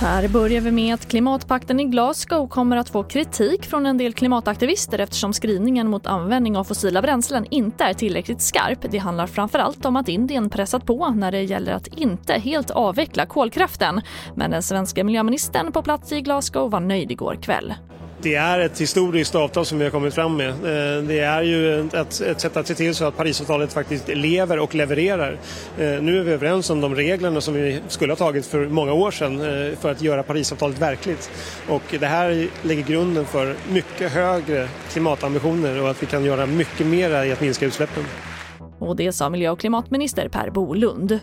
Här börjar vi med att klimatpakten i Glasgow kommer att få kritik från en del klimataktivister eftersom skrivningen mot användning av fossila bränslen inte är tillräckligt skarp. Det handlar framförallt om att Indien pressat på när det gäller att inte helt avveckla kolkraften. Men den svenska miljöministern på plats i Glasgow var nöjd igår kväll. Det är ett historiskt avtal som vi har kommit fram med. Eh, det är ju ett, ett sätt att se till så att Parisavtalet faktiskt lever och levererar. Eh, nu är vi överens om de reglerna som vi skulle ha tagit för många år sedan eh, för att göra Parisavtalet verkligt. Och det här lägger grunden för mycket högre klimatambitioner och att vi kan göra mycket mer i att minska utsläppen. Och det sa miljö och klimatminister Per Bolund.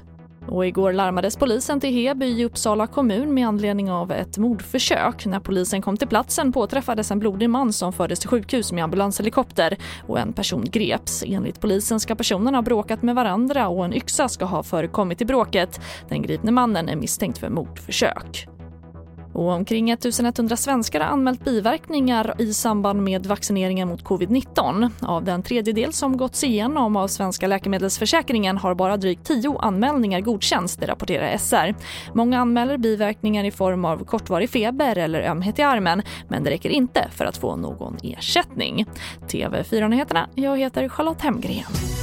Och igår larmades polisen till Heby i Uppsala kommun med anledning av ett mordförsök. När polisen kom till platsen påträffades en blodig man som fördes till sjukhus med ambulanshelikopter och en person greps. Enligt polisen ska personerna ha bråkat med varandra och en yxa ska ha förekommit i bråket. Den gripne mannen är misstänkt för mordförsök. Och omkring 1100 svenskar har anmält biverkningar i samband med vaccineringen mot covid-19. Av den tredjedel som gåtts igenom av Svenska läkemedelsförsäkringen har bara drygt tio anmälningar godkänts, det rapporterar SR. Många anmäler biverkningar i form av kortvarig feber eller ömhet i armen men det räcker inte för att få någon ersättning. TV4-nyheterna, jag heter Charlotte Hemgren.